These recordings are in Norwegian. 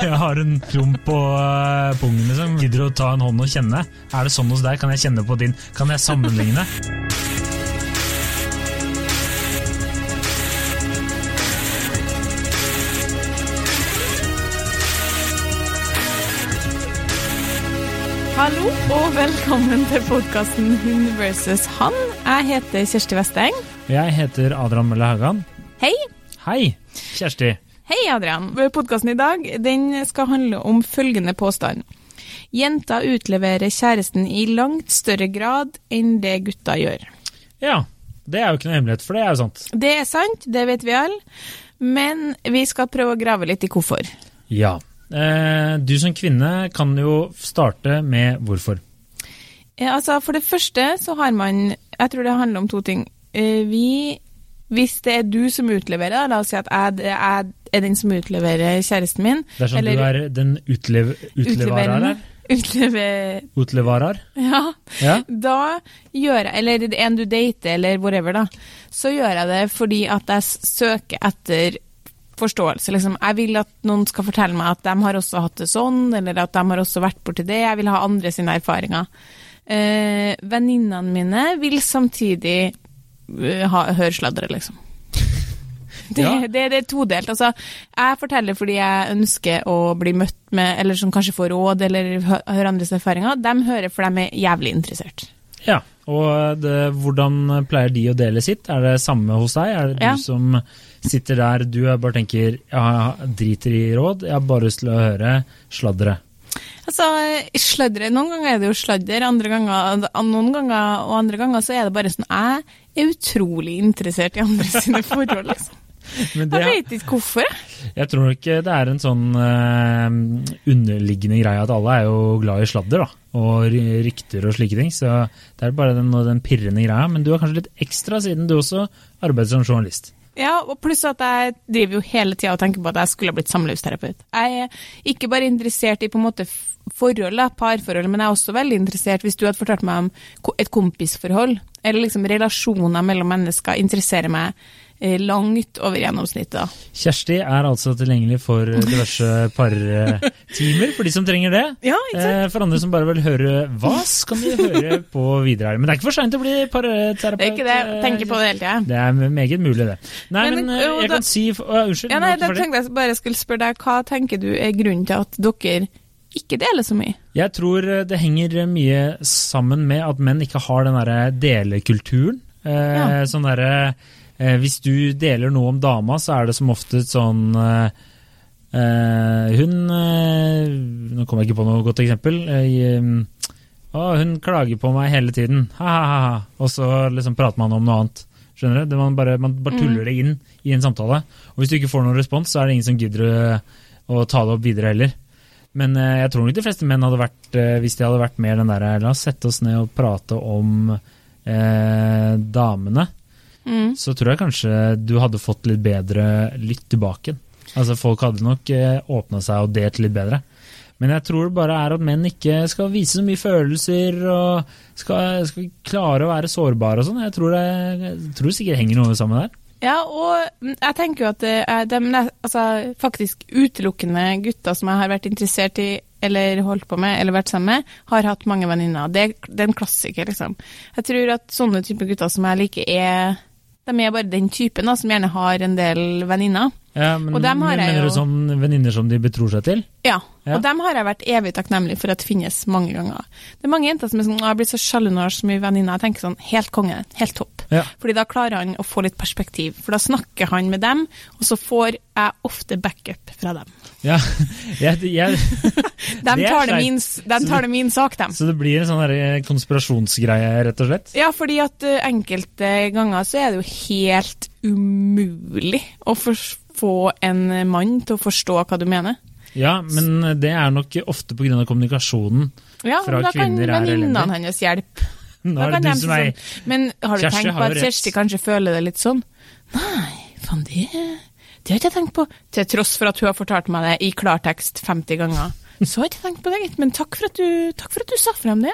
Jeg har en klump på uh, pungen, liksom. Gidder å ta en hånd og kjenne? Er det sånn hos deg? Kan jeg kjenne på din? Kan jeg sammenligne? Hallo og velkommen til podkasten Hun versus han. Jeg heter Kjersti Vesteng. Jeg heter Adrian Mølle Haugan. Hei. Hei, Kjersti. Hei, Adrian. Podkasten i dag den skal handle om følgende påstand. Jenter utleverer kjæresten i langt større grad enn det gutta gjør. Ja, det er jo ikke noe hemmelighet, for det er jo sant. Det er sant, det vet vi alle. Men vi skal prøve å grave litt i hvorfor. Ja. Eh, du som kvinne kan jo starte med hvorfor. Ja, altså, for det første så har man Jeg tror det handler om to ting. Eh, vi Hvis det er du som utleverer, la oss si at jeg, jeg er den som utleverer kjæresten min Det er sånn eller, du er den utlev, utleverer? Utlever... Utleverer? Ja. ja. Da gjør jeg Eller er en du dater, eller whatever, da. Så gjør jeg det fordi at jeg søker etter forståelse. Liksom, jeg vil at noen skal fortelle meg at de har også hatt det sånn, eller at de har også vært borti det. Jeg vil ha andre sine erfaringer. Eh, Venninnene mine vil samtidig uh, ha, høre sladre, liksom. Det, ja. det, det, er todelt. Altså, jeg forteller fordi jeg ønsker å bli møtt med, eller som kanskje får råd, eller hører andres erfaringer. De hører for de er jævlig interessert. Ja, og det, hvordan pleier de å dele sitt? Er det samme hos deg? Er det ja. du som sitter der, du bare tenker jeg driter i råd, jeg har bare lyst til å høre sladderet? Altså, sladre, Noen ganger er det jo sladder, andre ganger, noen ganger og andre ganger så er det bare sånn Jeg er utrolig interessert i andre sine forhold, liksom. Det, jeg vet ikke hvorfor. Jeg tror ikke det er en sånn uh, underliggende greie at alle er jo glad i sladder da, og rykter og slike ting. Så det er bare den, den pirrende greia. Men du er kanskje litt ekstra siden du også arbeider som journalist. Ja, og pluss at jeg driver jo hele tida og tenker på at jeg skulle ha blitt samlivsterapeut. Jeg er ikke bare interessert i på en måte forhold, parforhold, men jeg er også veldig interessert hvis du hadde fortalt meg om et kompisforhold, eller liksom relasjoner mellom mennesker, interesserer meg langt over gjennomsnittet. Kjersti er altså tilgjengelig for diverse partimer for de som trenger det. Ja, ikke sant? Eh, for andre som bare vil høre vas, kan de høre på videre. her. Men det er ikke for seint å bli parterapeut. Det er ikke det. Tenker på det hele tida. Det er meget mulig, det. Nei, men, men jeg da, kan si uh, Unnskyld. Ja, nei, da tenkte jeg bare skulle spørre deg, hva tenker du er grunnen til at dere ikke deler så mye? Jeg tror det henger mye sammen med at menn ikke har den derre delekulturen. Eh, ja. Sånn derre eh, Hvis du deler noe om dama, så er det som oftest sånn eh, eh Hun eh, Nå kommer jeg ikke på noe godt eksempel. Eh, å, hun klager på meg hele tiden. Ha-ha-ha. Og så liksom prater man om noe annet. Skjønner du? Man bare, man bare tuller mm. det inn i en samtale. Og hvis du ikke får noen respons, så er det ingen som gidder å ta det opp videre heller. Men jeg tror nok de fleste menn hadde vært, hvis de hadde vært mer den der La oss sette oss ned og prate om eh, damene mm. så tror jeg kanskje du hadde fått litt bedre lytt tilbake. Altså Folk hadde nok eh, åpna seg og delt litt bedre. Men jeg tror det bare er at menn ikke skal vise så mye følelser og skal, skal klare å være sårbare og sånn. Jeg tror det sikkert henger noe sammen der. Ja, og jeg tenker jo at det er de, altså, faktisk utelukkende gutter som jeg har vært interessert i eller holdt på med eller vært sammen med, har hatt mange venninner. Det, det, er en klassiker, liksom. Jeg tror at sånne typer gutter som jeg liker, er de er bare den typen da, som gjerne har en del venninner. Ja, men, og dem har men, Mener jo... du sånn venninner som de betror seg til? Ja, ja, og dem har jeg vært evig takknemlig for at finnes mange ganger. Det er mange jenter som er sånn, jeg blitt så sjalu når jeg har så mye venninner. Jeg tenker sånn, helt konge, helt topp. Ja. Fordi da klarer han å få litt perspektiv. For da snakker han med dem, og så får jeg ofte backup fra dem. Ja, jeg, jeg de, tar det min, de tar det min sak, dem. Så det blir en sånn konspirasjonsgreie, rett og slett? Ja, fordi at uh, enkelte ganger så er det jo helt umulig å få en mann til å forstå hva du mener. Ja, men det er nok ofte pga. kommunikasjonen ja, fra kvinner er elendig. Ja, da kan venninnene hennes hjelpe. Nå er det du som er sånn, Men har du Kjersti tenkt på at Kjersti kanskje føler det litt sånn? Nei, faen det Det har ikke tenkt på. Til tross for at hun har fortalt meg det i klartekst 50 ganger. Så har jeg ikke tenkt på det, gitt, men takk for, du, takk for at du sa frem det.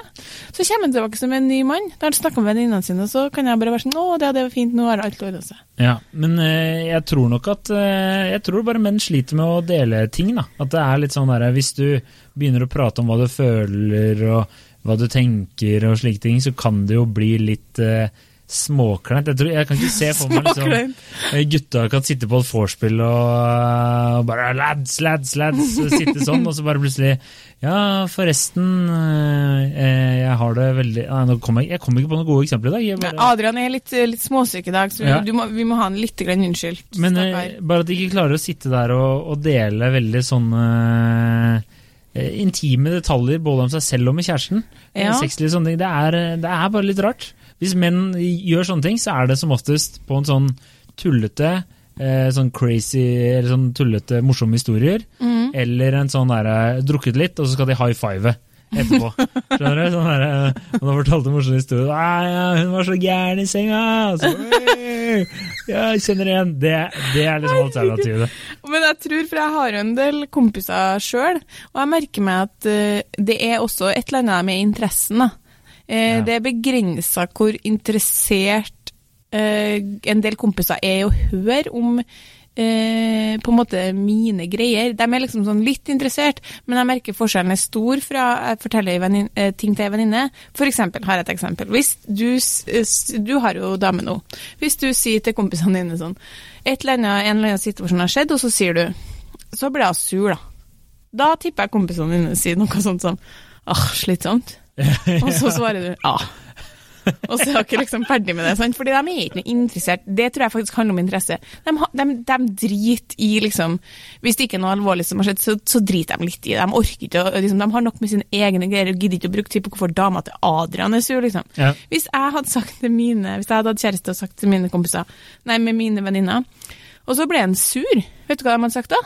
Så kommer han tilbake som en ny mann. Da har han snakka med venninnene sine, så kan jeg bare være sånn Å, det, det var fint, nå har alt ordna seg. Ja, men eh, jeg tror nok at eh, Jeg tror bare menn sliter med å dele ting, da. At det er litt sånn derre Hvis du begynner å prate om hva du føler og hva du tenker og slike ting, så kan det jo bli litt uh, småkleint. Jeg, tror, jeg kan ikke se for meg liksom eh, gutta kan sitte på et vorspiel og, og bare lads, lads, lads, sitte sånn, og så bare plutselig Ja, forresten, eh, jeg har det veldig nå kom jeg, jeg kom ikke på noen gode eksempler i dag. Jeg bare, Adrian er litt, litt småsyk i dag, så Ja. må, vi må ha han litt grann unnskyldt. Men eh, bare at de ikke klarer å sitte der og, og dele veldig sånne eh, intime detaljer både om seg selv og med kjæresten. Eh, Ja. Sexlige sånne ting. Det er, det er bare litt rart. Hvis menn gjør sånne ting, så er det som oftest på en sånn tullete eh, Sånn crazy, eller sånn tullete, morsomme historier. Mm. Eller en sånn derre drukket litt, og så skal de high five etterpå. Skjønner du? Sånn der, og da fortalte en morsom historie. «Nei, ja, 'Hun var så gæren i senga!' Så, ja, jeg kjenner igjen. Det, det er liksom alternativet. Men jeg tror, for jeg har jo en del kompiser sjøl, og jeg merker meg at eh, det er også et eller annet med interessen. da. Eh, Ja. Det er begrensa hvor interessert eh, en del kompiser er i å høre om eh, på en måte mine greier. De er liksom sånn litt interessert, men jeg merker forskjellen er stor fra jeg forteller venin- eh, ting til ei venninne. For eksempel, har jeg et eksempel. Hvis du, s- du har jo dame nå. Hvis du sier til kompisene dine sånn et eller annet, En eller annen situasjon har skjedd, og så sier du Så blir hun sur, da. Da tipper jeg kompisene dine sier noe sånt som åh, slitsomt. Og så svarer du ja. Og så er dere liksom ferdig med det, sant? Fordi de er ikke noe interessert. Det tror jeg faktisk handler om interesse. De, de, de driter i liksom Hvis det ikke er noe alvorlig som har skjedd, så, så driter de litt i det. De orker ikke liksom, De har nok med sine egne greier og gidder ikke å bruke tid på hvorfor dama til Adrian er sur, liksom. Ja. Hvis jeg hadde sagt til mine Hvis jeg hadde hatt kjæreste og sagt til mine kompiser Nei, med mine venninner, og så ble han sur, vet du hva de hadde sagt da?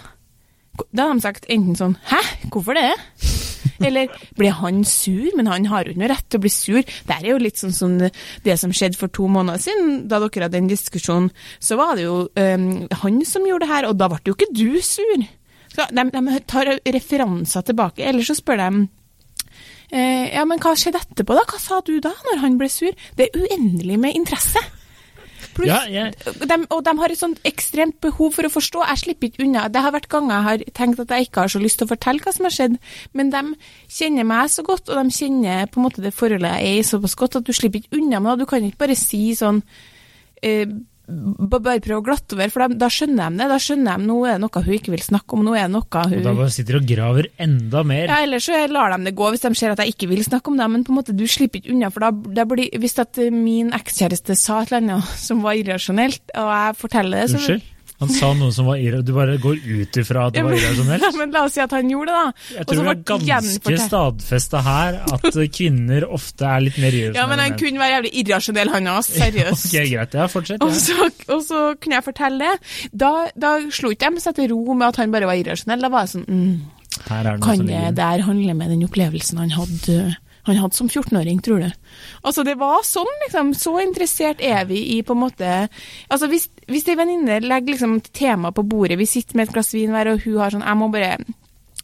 Da hadde de sagt enten sånn Hæ, hvorfor det? Eller ble han sur? Men han har jo ikke noe rett til å bli sur. Det er jo litt sånn som det, som skjedde for to måneder siden, da dere hadde en diskusjon. Så var det jo um, han som gjorde det her, og da ble jo ikke du sur. Så de, de tar referanser tilbake, eller så spør de eh, ja, men hva skjedde etterpå, da? Hva sa du da, når han ble sur? Det er uendelig med interesse. Pluss, Ja, jeg- de, og de har et sånt ekstremt behov for å forstå. Jeg slipper ikke unna. Det har vært ganger jeg har tenkt at jeg ikke har så lyst til å fortelle hva som har skjedd, men de kjenner meg så godt, og de kjenner på en måte det forholdet jeg er i såpass godt, at du slipper ikke unna med det. Du kan ikke bare si sånn eh, Bare prøve å glatte over, for da, da skjønner de det. Da skjønner de nå er det noe hun ikke vil snakke om, nå er det noe Og da bare sitter og graver enda mer. ja, ellers så lar de det gå hvis de ser at jeg ikke vil snakke om det, men på en måte du slipper ikke unna, for da, da blir, hvis at min ekskjæreste sa et eller annet som var irrasjonelt, og jeg forteller det, så Unnskyld? Han sa noe som var irrasjonelt. Du bare går ut ifra at det var irrasjonelt? Ja, men la oss si at han gjorde det, da. Jeg tror vi er ganske stadfesta her at kvinner ofte er litt mer irrasjonelle. Ja, men han kunne være jævlig irrasjonell, han òg. Seriøst. Ok, greit. Ja, fortsett. Og så, og så kunne jeg fortelle det. Da, da slo ikke de seg til ro med at han bare var irrasjonell. Da var jeg sånn mm, det Kan det der handle med den opplevelsen han hadde, han hadde som 14-åring, tror du? Altså, det var sånn, liksom. Så interessert er vi i på en måte Altså, hvis, hvis ei venninne legger liksom tema på bordet, vi sitter med et glass vin hver, og hun har sånn Jeg må bare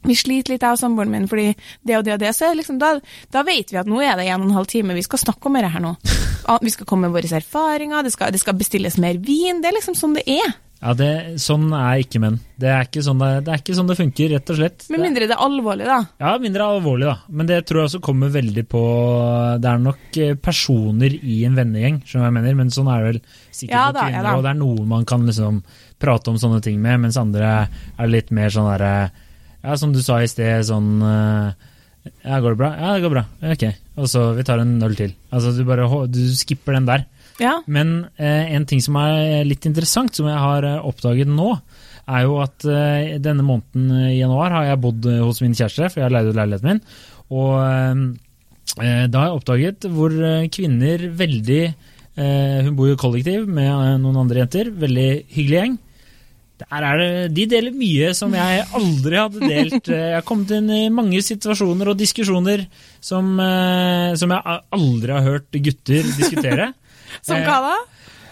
vi sliter litt, jeg og samboeren min, fordi det og det og det. Så liksom, da, da vet vi at nå er det en og en halv time, vi skal snakke om dette her nå. Ah, Vi skal komme med våre erfaringer, det skal, det skal bestilles mer vin. Det er liksom sånn det er. Ja, det, Sånn er ikke menn. Det er ikke sånn det, det, er ikke sånn det funker, rett og slett. Med mindre det er alvorlig, da. Ja, mindre alvorlig, da. Men det tror jeg også kommer veldig på Det er nok eh, personer i en vennegjeng, skjønner du hva jeg mener, men sånn er det vel sikkert Ja da, kvinner. Ja, og det er noen man kan liksom prate om sånne ting med, mens andre er litt mer sånn derre Ja, som du sa i sted, sånn eh, Ja, går det bra? Ja, det går bra. Ok. Og så vi tar en øl til. Altså, du bare du skipper den der. Ja. Men eh, en ting som er litt interessant, som jeg har eh, oppdaget nå, er jo at eh, denne måneden eh, i januar har jeg bodd eh, hos min kjæreste, for jeg har leid ut leiligheten min. Og eh, da har jeg oppdaget hvor eh, kvinner veldig eh, Hun bor jo i kollektiv med eh, noen andre jenter. Veldig hyggelig gjeng. Er det, de deler mye som jeg aldri hadde delt. Eh, Jeg har kommet inn i mange situasjoner og diskusjoner som, eh, som jeg aldri har hørt gutter diskutere. Som Eh, hva da?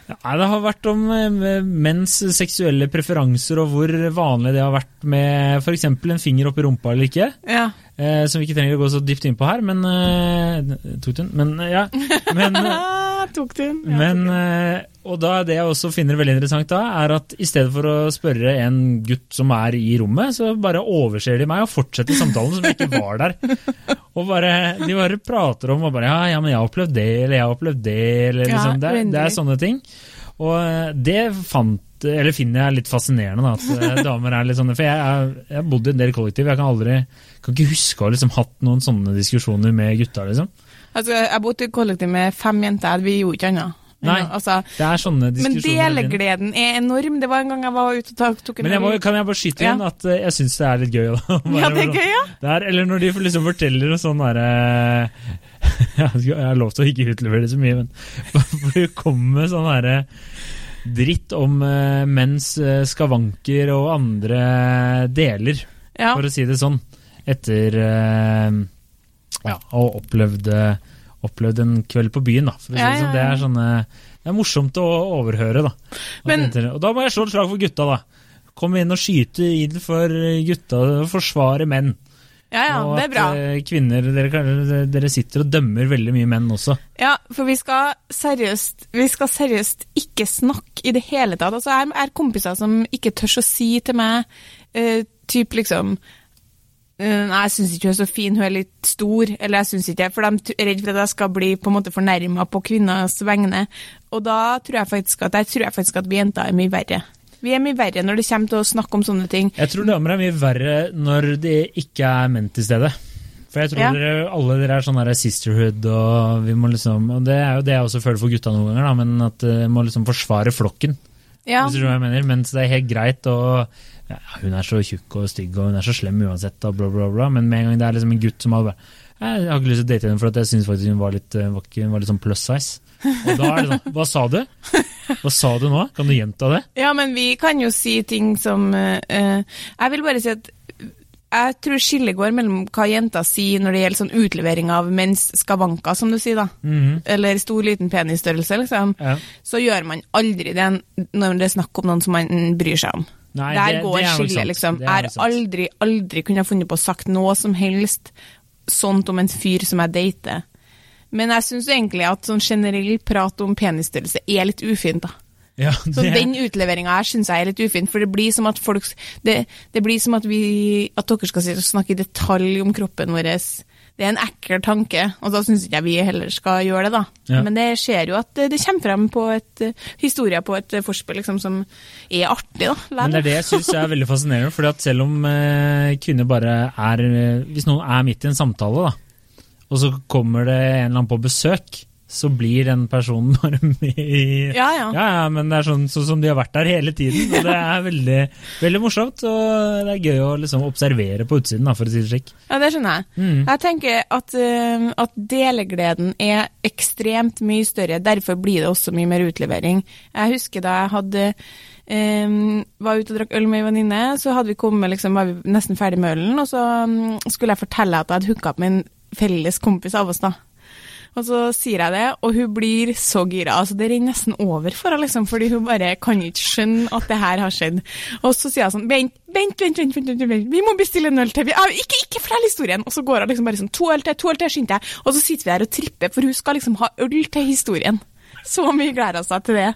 Nei, Det har vært om eh, menns seksuelle preferanser og hvor vanlig det har vært med f.eks. en finger opp i rumpa eller ikke. Ja. Eh, som vi ikke trenger å gå så dypt inn på her, men eh, Tok du den? Men eh, ja. Men, tok du den? Men eh, Og da det jeg også finner veldig interessant da, er at i stedet for å spørre en gutt som er i rommet, så bare overser de meg og fortsetter samtalen som ikke var der. Og bare, De bare prater om og bare ja, ja, men jeg har opplevd det, eller jeg har opplevd det, eller liksom. Det, er- det er sånne ting. Og eh, det fant eller finner jeg litt fascinerende, da, at eh, damer er litt sånne. For jeg har bodd i en del kollektiv, jeg kan aldri kan ikke huske å ha liksom hatt noen sånne diskusjoner med gutta. liksom. Altså, jeg bodde i kollektiv med fem jenter, vi gjorde ikke annet. Nei. Altså, Det er sånne diskusjoner. Men delegleden er enorm. Det var en gang jeg var ute og tok- tok en Men jeg må, kan jeg bare skyte inn Ja. at eh, jeg syns det er litt gøy. Da, Ja, det er gøy, ja. Det er, eller når de liksom forteller og sånn derre Jeg har lov til å ikke utlevere det så mye, men for det kommer med sånn derre dritt om eh, menns eh, skavanker og andre deler, Ja. for å si det sånn, etter eh, ja, og opplevde, opplevd, eh, en kveld på byen, da. For det, Ja, det sånn. ja, Det er sånne Det er morsomt å overhøre, da. Men- og da må jeg slå et slag for gutta, da. Kom inn og skyte inn for gutta, forsvare menn. ja, ja, og det er bra. at eh, kvinner dere, dere sitter og dømmer veldig mye menn også. Ja, for vi skal seriøst Vi skal seriøst ikke snakke i det hele tatt. Altså, jeg er kompiser som ikke tør å si til meg uh, typ liksom Nei, jeg syns ikke hun er så fin, hun er litt stor. Eller jeg syns ikke For de er redd for at jeg skal bli på en måte fornærma på kvinners vegne. Og da tror jeg faktisk at jeg tror jeg faktisk at vi jenter er mye verre. Vi er mye verre når det kommer til å snakke om sånne ting. Jeg tror damer er mye verre når det ikke er menn til stede. For jeg tror Ja. dere, alle dere er sånn der sisterhood, og vi må liksom Og det er jo det jeg også føler for gutta noen ganger, da, men at vi må liksom forsvare flokken. Ja, Hvis du tror hva jeg mener. Mens det er helt greit og ja, Hun er så tjukk og stygg og hun er så slem uansett, og bla, bla, bla. Men med en gang det er liksom en gutt som har bare Jeg har ikke lyst til å date henne for jeg syns faktisk hun var litt, vakker, hun var litt sånn plus size. Og da er det sånn Hva sa du? Hva sa du nå? Kan du gjenta det? Ja, men vi kan jo si ting som eh, eh, Jeg vil bare si at jeg tror skillet går mellom hva jenta sier når det gjelder sånn utlevering av menns skavanker, som du sier, da. Mhm. Eller stor, liten penisstørrelse, liksom. Ja. Så gjør man aldri det når det er snakk om noen som man bryr seg om. Nei, Der det- går det skillet, liksom. Jeg har aldri, aldri kunnet funnet på å sagt noe som helst sånt om en fyr som jeg dater. Men jeg syns egentlig at sånn generell prat om penisstørrelse er litt ufint, da. Ja, Så den utleveringa her syns jeg er litt ufint, for det blir som at folk Det, det blir som at vi At dere skal snakke i detalj om kroppen vår. Det er en ekkel tanke, og da syns ikke jeg vi heller skal gjøre det, da. Ja. Men det skjer jo at det det kommer frem på et eh, historier på et eh, forspill liksom, som er artig, da. Men det er det jeg syns er veldig fascinerende. for selv om eh, kvinner bare er eh, Hvis noen er midt i en samtale, da, og så kommer det en eller annen på besøk, så blir den personen bare med i Ja, ja. Ja, ja, men det er sånn, sånn som de har vært der hele tiden. Og det er veldig, veldig morsomt, og det er gøy å liksom observere på utsiden, da, for å si det slik. Ja, det skjønner jeg. Mm. Jeg tenker at, uh, at delegleden er ekstremt mye større, derfor blir det også mye mer utlevering. Jeg husker da jeg hadde Um, var ute og drakk øl med ei venninne, så vi kommet, liksom, var vi nesten ferdig med ølen, og så um, skulle jeg fortelle at jeg hadde hooka opp med en felles kompis av oss, da. Og så sier jeg det, og hun blir så gira. Altså, det renner nesten over for henne, liksom, fordi hun bare kan ikke skjønne at det her har skjedd. Og så sier hun sånn Vent, vent, vent, vent, vent, vent, vent. vi må bestille en øl til. Vi, ikke ikke fortell historien! Og så går hun liksom bare sånn To øl til, to øl til, skynd deg. Og så sitter vi her og tripper, for hun skal liksom ha øl til historien. Så mye gleder hun seg til det.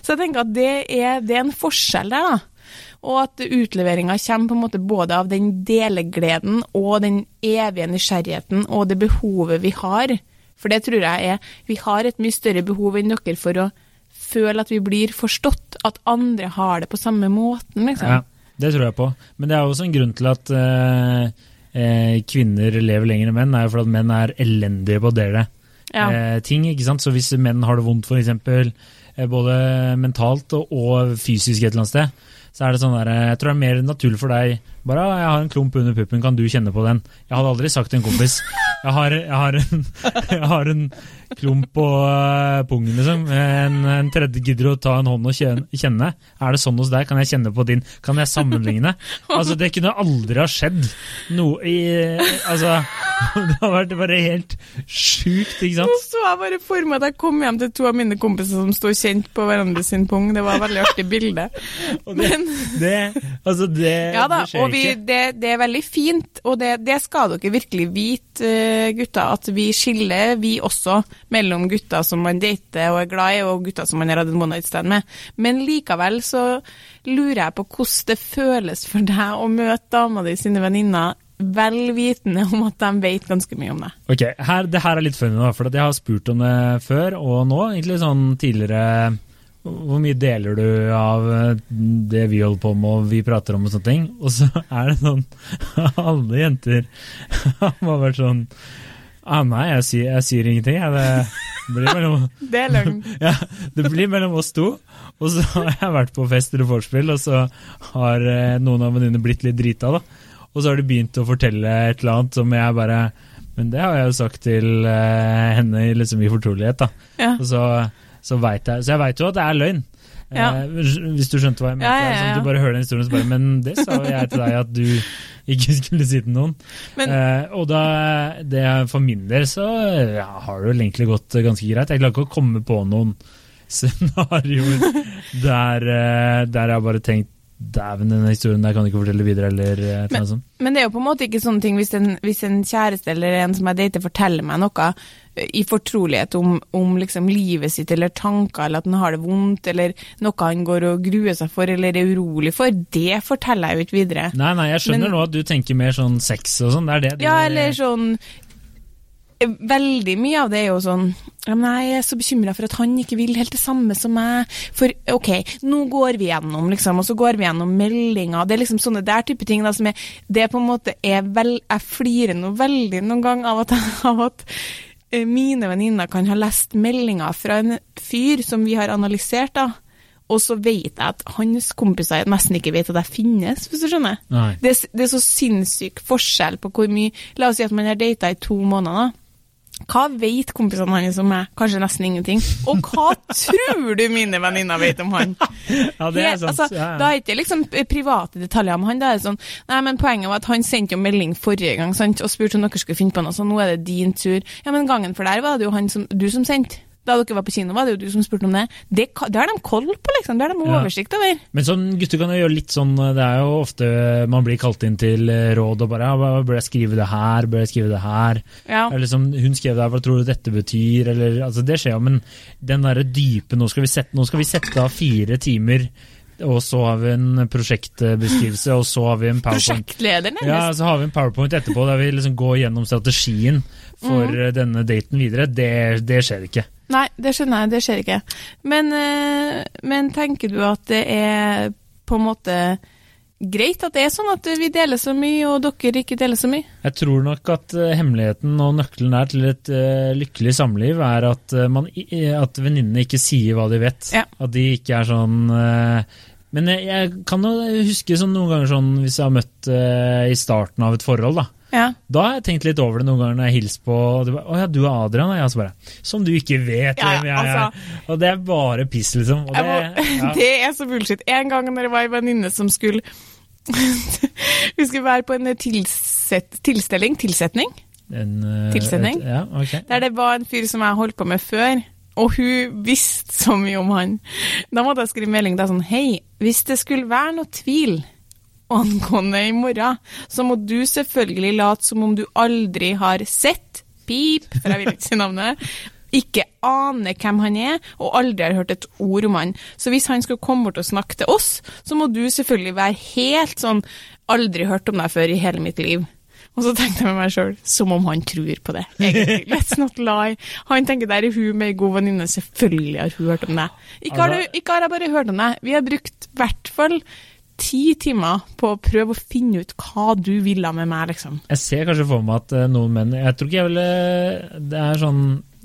Så jeg tenker at det er, det er en forskjell der, da. Og at utleveringa kommer på en måte både av den delegleden og den evige nysgjerrigheten og det behovet vi har. For det tror jeg er Vi har et mye større behov enn dere for å føle at vi blir forstått. At andre har det på samme måten, liksom. Ja, det tror jeg på. Men det er også en grunn til at eh, eh, kvinner lever lenger enn menn, er jo fordi at menn er elendige på å dele Ja. eh, ting. ikke sant? Så hvis menn har det vondt, f.eks., eh, både mentalt og, og fysisk et eller annet sted, så er det sånn der, eh, jeg tror det er mer naturlig for deg bare «Ah, 'Jeg har en klump under puppen, kan du kjenne på den?' Jeg hadde aldri sagt til en kompis 'Jeg har, jeg har, en, jeg har en klump på eh, pungen', liksom. En, en tredje gidder å ta en hånd og kjenne. Er det sånn hos deg? Kan jeg kjenne på din? Kan jeg sammenligne? Altså, det kunne aldri ha skjedd noe i Altså det har vært bare helt sjukt, ikke Nå sant? så jeg bare for meg at jeg kom hjem til to av mine kompiser som sto kjent på hverandre sin pung. Det var et veldig artig bilde. Og det, Men det, altså det, ja da, det og vi, ikke. det, det er veldig fint, og det, det skal dere virkelig vite, eh, gutter, at vi skiller, vi også, mellom gutter som man dater og er glad i, og gutter som man har hatt en one night stand med. Men likevel så lurer jeg på hvordan det føles for deg å møte dama di sine venninner vel vitende om at de vet ganske mye om deg. Ok, her, Det her er litt funny, for jeg har spurt om det før og nå. Egentlig sånn tidligere Hvor mye deler du av eh, det vi holder på med og vi prater om og sånne ting? Og så er det sånn Alle jenter har vært sånn ah, Nei, jeg sier, jeg sier ingenting. Jeg, det blir mellom Det er løgn. ja, det blir mellom oss to. Og så har jeg vært på fest eller vorspiel, og så har eh, noen av venninnene blitt litt drita, da. Og så har de begynt å fortelle et eller annet som jeg bare Men det har jeg jo sagt til eh, henne i- liksom i fortrolighet, da. Ja. Og så, så veit jeg Så jeg veit jo at det er løgn. Ja. Eh, hvis du skjønte hva jeg mente. Ja, ja, ja. Sånn du bare hører den historien, så bare Men det sa jo jeg til deg at du ikke skulle si til noen. Men- eh, og da, det, for min del så har det vel egentlig gått ganske greit. Jeg klarer ikke å komme på noen scenarioer der, eh, der jeg har bare tenkt Dæven, denne historien der kan du ikke fortelle videre, eller eh, et sånt. Men det er jo på en måte ikke sånne ting hvis en, hvis en kjæreste eller en som jeg dater forteller meg noe eh, i fortrolighet om, om liksom livet sitt eller tanker, eller at han har det vondt, eller noe han går og gruer seg for eller er urolig for, det forteller jeg jo ikke videre. Nei, nei, jeg skjønner Men- nå at du tenker mer sånn sex og sånn. Det er det du Ja, eller sånn eh, Veldig mye av det er jo sånn men Jeg er så bekymra for at han ikke vil helt det samme som meg. For OK, nå går vi gjennom, liksom, og så går vi gjennom meldinger. Det er liksom sånne der type ting da, som er Det på en måte er vel Jeg flirer nå veldig noen gang av at, av at eh, mine venninner kan ha lest meldinger fra en fyr som vi har analysert, da. Og så vet jeg at hans kompiser nesten ikke vet at jeg finnes, hvis du skjønner. Det, er det er så sinnssyk forskjell på hvor mye La oss si at man har data i to måneder. Hva vet kompisene hans om meg? Kanskje nesten ingenting. Og hva tror du mine venninner vet om han? Ja, det er sant. altså, ja, ja. Da er det ikke liksom private detaljer om han. Da er det sånn Nei, men poenget var at han sendte jo melding forrige gang sant? og spurte om dere skulle finne på noe, så nå er det din tur. Ja, men gangen for der var det jo han som, du som sendte. Da dere var på kino, var det jo du som spurte om det. Det, det har de koll på, liksom. Det har de Ja. oversikt over. Men sånn, gutter kan jo gjøre litt sånn Det er jo ofte man blir kalt inn til eh, råd og bare ja, Bør jeg skrive det her? Bør jeg skrive det her? Ja. Eller liksom, hun skrev det her, hva tror du dette betyr? Eller, altså Det skjer jo, men den derre dype nå skal, vi sette, nå skal vi sette av fire timer, og så har vi en prosjektbeskrivelse, og så har vi en powerpoint. Ja, så har vi en powerpoint etterpå der vi liksom går gjennom strategien for eh, denne daten videre. Det, det skjer ikke. Nei, det skjønner jeg, det skjer ikke. Men, eh, men tenker du at det er på en måte greit at det er sånn at vi deler så mye, og dere ikke deler så mye? Jeg tror nok at eh, hemmeligheten og nøkkelen er til et eh, lykkelig samliv, er at, man, at venninnene ikke sier hva de vet. Ja. At de ikke er sånn Men jeg, jeg kan jo huske sånn noen ganger sånn hvis jeg har møtt eh, i starten av et forhold, da. Ja. Da har jeg tenkt litt over det noen ganger når jeg hilser på og bare, Å ja, du er Adrian? Og jeg bare Som du ikke vet Ja, hvem jeg er. altså. og det er bare piss, liksom. Og det, må, ja. det er så bullshit. En gang når det var ei venninne som skulle Vi skulle være på en tilset, tilstelning, tilsetning, En, uh, tilsetning. et- Ja, okay. der det var en fyr som jeg holdt på med før. Og hun visste så mye om han. Da måtte jeg skrive melding da sånn Hei, hvis det skulle være noe tvil angående i morgen, så må du selvfølgelig late som om du aldri har sett Pip, for jeg vil ikke si navnet. Ikke aner hvem han er, og aldri har hørt et ord om han. Så hvis han skulle komme bort og snakke til oss, så må du selvfølgelig være helt sånn Aldri hørt om deg før i hele mitt liv. Og så tenkte jeg med meg sjøl, som om han tror på det. Egentlig. Let's not lie. Han tenker der er hun med ei god venninne, selvfølgelig har hun hørt om deg. Ikke har, Altså- du, ikke har jeg bare hørt om deg, Vi har brukt i hvert fall ti timer på å prøve å finne ut hva du ville med meg, liksom. Jeg ser kanskje for meg at eh, noen menn Jeg tror ikke jeg ville Det er sånn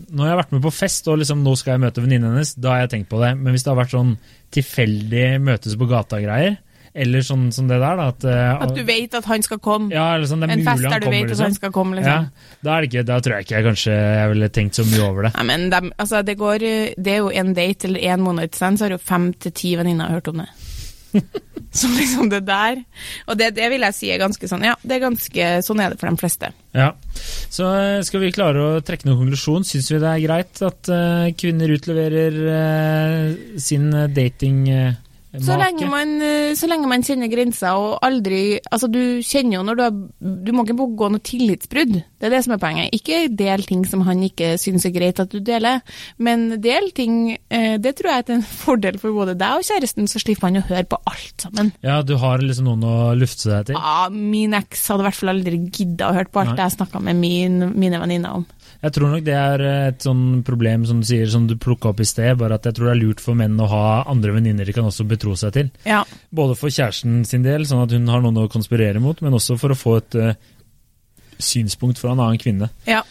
Når jeg har vært med på fest og liksom nå skal jeg møte venninnen hennes, da har jeg tenkt på det. Men hvis det har vært sånn tilfeldig møtes på gata-greier, eller sånn som det der, da at, eh, At du vet at han skal komme. ja, eller sånn, det er en fest der du kommer, vet at liksom. han skal komme, liksom. Ja, da, er det ikke, da tror jeg ikke jeg kanskje jeg ville tenkt så mye over det. Nei, men de, altså, det, går, eh, det er jo en date eller en måned til sen, så har jo fem til ti venninner hørt om det. Som liksom det der. Og det, det vil jeg si er ganske sånn Ja, det er ganske, sånn er det for de fleste. Ja. Så eh, skal vi klare å trekke noen konklusjon. Syns vi det er greit at uh, kvinner utleverer uh, sin dating... Uh, så lenge, man, eh, så lenge man kjenner grenser og aldri Altså, du kjenner jo når du har Du må ikke pågå noe tillitsbrudd. Det er det som er poenget. Ikke del ting som han ikke syns er greit at du deler, men del ting eh, Det tror jeg er en fordel for både deg og kjæresten, så slipper man å høre på alt sammen. Ja, du har liksom noen å lufte seg til? Ja, min eks hadde i hvert fall aldri gidda å høre på alt Nei. jeg snakka med min, mine venninner om. Jeg tror nok det er et sånn problem som du sier, som du plukka opp i sted, bare at jeg tror det er lurt for menn å ha andre venninner de kan også betro seg til. Ja. Både for kjæresten sin del, sånn at hun har noen å konspirere mot, men også for å få et uh, synspunkt fra en annen kvinne. Ja.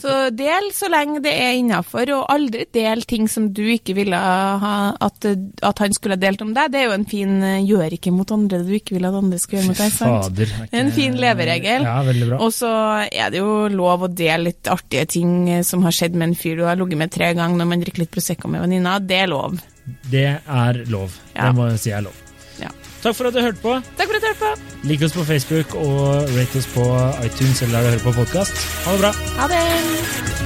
Så del så lenge det er innafor, og aldri del ting som du ikke ville ha at, at, han skulle ha delt om deg. Det er jo en fin gjør ikke mot andre det du ikke vil at andre skal gjøre mot deg. sant? Fader, er en fin leveregel. Ja, veldig bra. Og så er det jo lov å dele litt artige ting som har skjedd med en fyr du har ligget med tre ganger når man drikker litt Prosecco med venninna. Det er lov. Det er lov. Ja. Det må jeg si er lov. Takk for at du hørte på. Takk for at du hørte på. Lik oss på Facebook og rate oss på iTunes eller der du hører på podkast. Ha det bra. Ha det.